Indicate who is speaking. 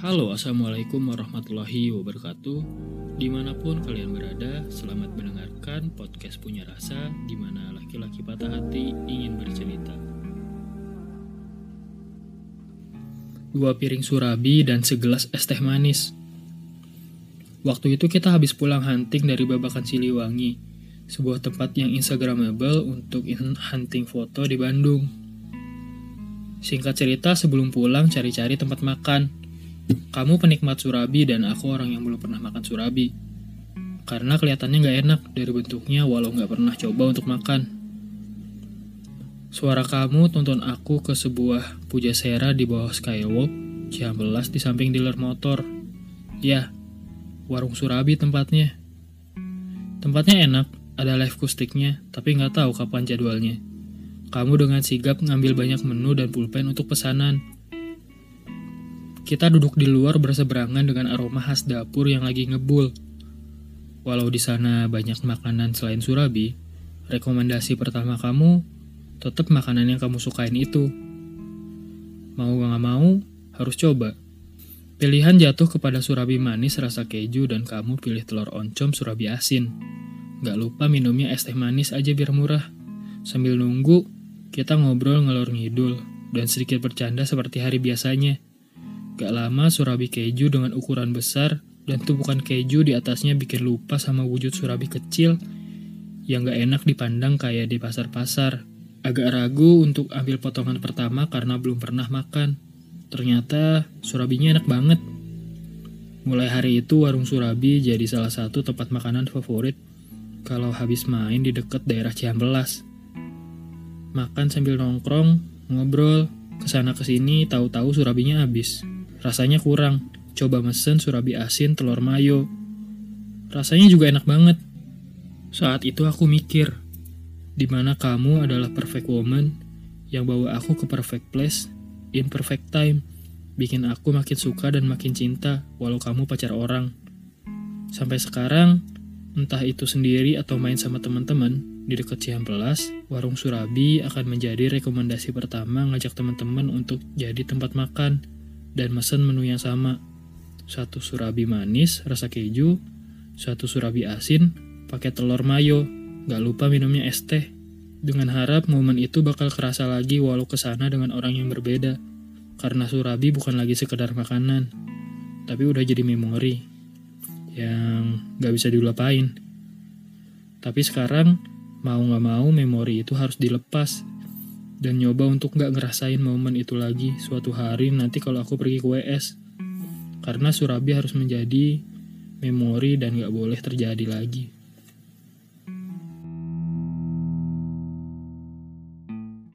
Speaker 1: Halo, Assalamualaikum warahmatullahi wabarakatuh. Di mana pun kalian berada, selamat mendengarkan podcast Punya Rasa di mana laki-laki patah hati ingin bercerita. Dua piring surabi dan segelas es teh manis. Waktu itu kita habis pulang hunting dari Babakan Siliwangi Sebuah tempat yang instagramable untuk hunting foto di Bandung. Singkat cerita, sebelum pulang cari-cari tempat makan kamu penikmat surabi dan aku orang yang belum pernah makan surabi. Karena kelihatannya nggak enak dari bentuknya walau nggak pernah coba untuk makan. Suara kamu tuntun aku ke sebuah pujasera di bawah skywalk, belas di samping dealer motor. Ya, warung surabi tempatnya. Tempatnya enak, ada live kustiknya, tapi nggak tahu kapan jadwalnya. Kamu dengan sigap ngambil banyak menu dan pulpen untuk pesanan, kita duduk di luar berseberangan dengan aroma khas dapur yang lagi ngebul. Walau di sana banyak makanan selain surabi, rekomendasi pertama kamu tetap makanan yang kamu sukain itu. Mau gak mau, harus coba. Pilihan jatuh kepada surabi manis rasa keju dan kamu pilih telur oncom surabi asin. Gak lupa minumnya es teh manis aja biar murah. Sambil nunggu, kita ngobrol ngelor ngidul dan sedikit bercanda seperti hari biasanya. Gak lama surabi keju dengan ukuran besar dan tumpukan keju di atasnya bikin lupa sama wujud surabi kecil yang gak enak dipandang kayak di pasar-pasar. Agak ragu untuk ambil potongan pertama karena belum pernah makan. Ternyata surabinya enak banget. Mulai hari itu warung surabi jadi salah satu tempat makanan favorit kalau habis main di dekat daerah Ciambelas. Makan sambil nongkrong, ngobrol, ke sana ke sini tahu-tahu surabinya habis. Rasanya kurang. Coba mesen surabi asin telur mayo. Rasanya juga enak banget. Saat itu aku mikir, di mana kamu adalah perfect woman yang bawa aku ke perfect place in perfect time. Bikin aku makin suka dan makin cinta walau kamu pacar orang. Sampai sekarang, entah itu sendiri atau main sama teman-teman, di dekat Cihampelas, warung Surabi akan menjadi rekomendasi pertama ngajak teman-teman untuk jadi tempat makan dan mesen menu yang sama. Satu surabi manis rasa keju, satu surabi asin pakai telur mayo, gak lupa minumnya es teh. Dengan harap momen itu bakal kerasa lagi walau ke sana dengan orang yang berbeda. Karena surabi bukan lagi sekedar makanan, tapi udah jadi memori yang gak bisa dilupain. Tapi sekarang mau gak mau memori itu harus dilepas dan nyoba untuk gak ngerasain momen itu lagi suatu hari nanti kalau aku pergi ke WS. Karena Surabi harus menjadi memori dan gak boleh terjadi lagi.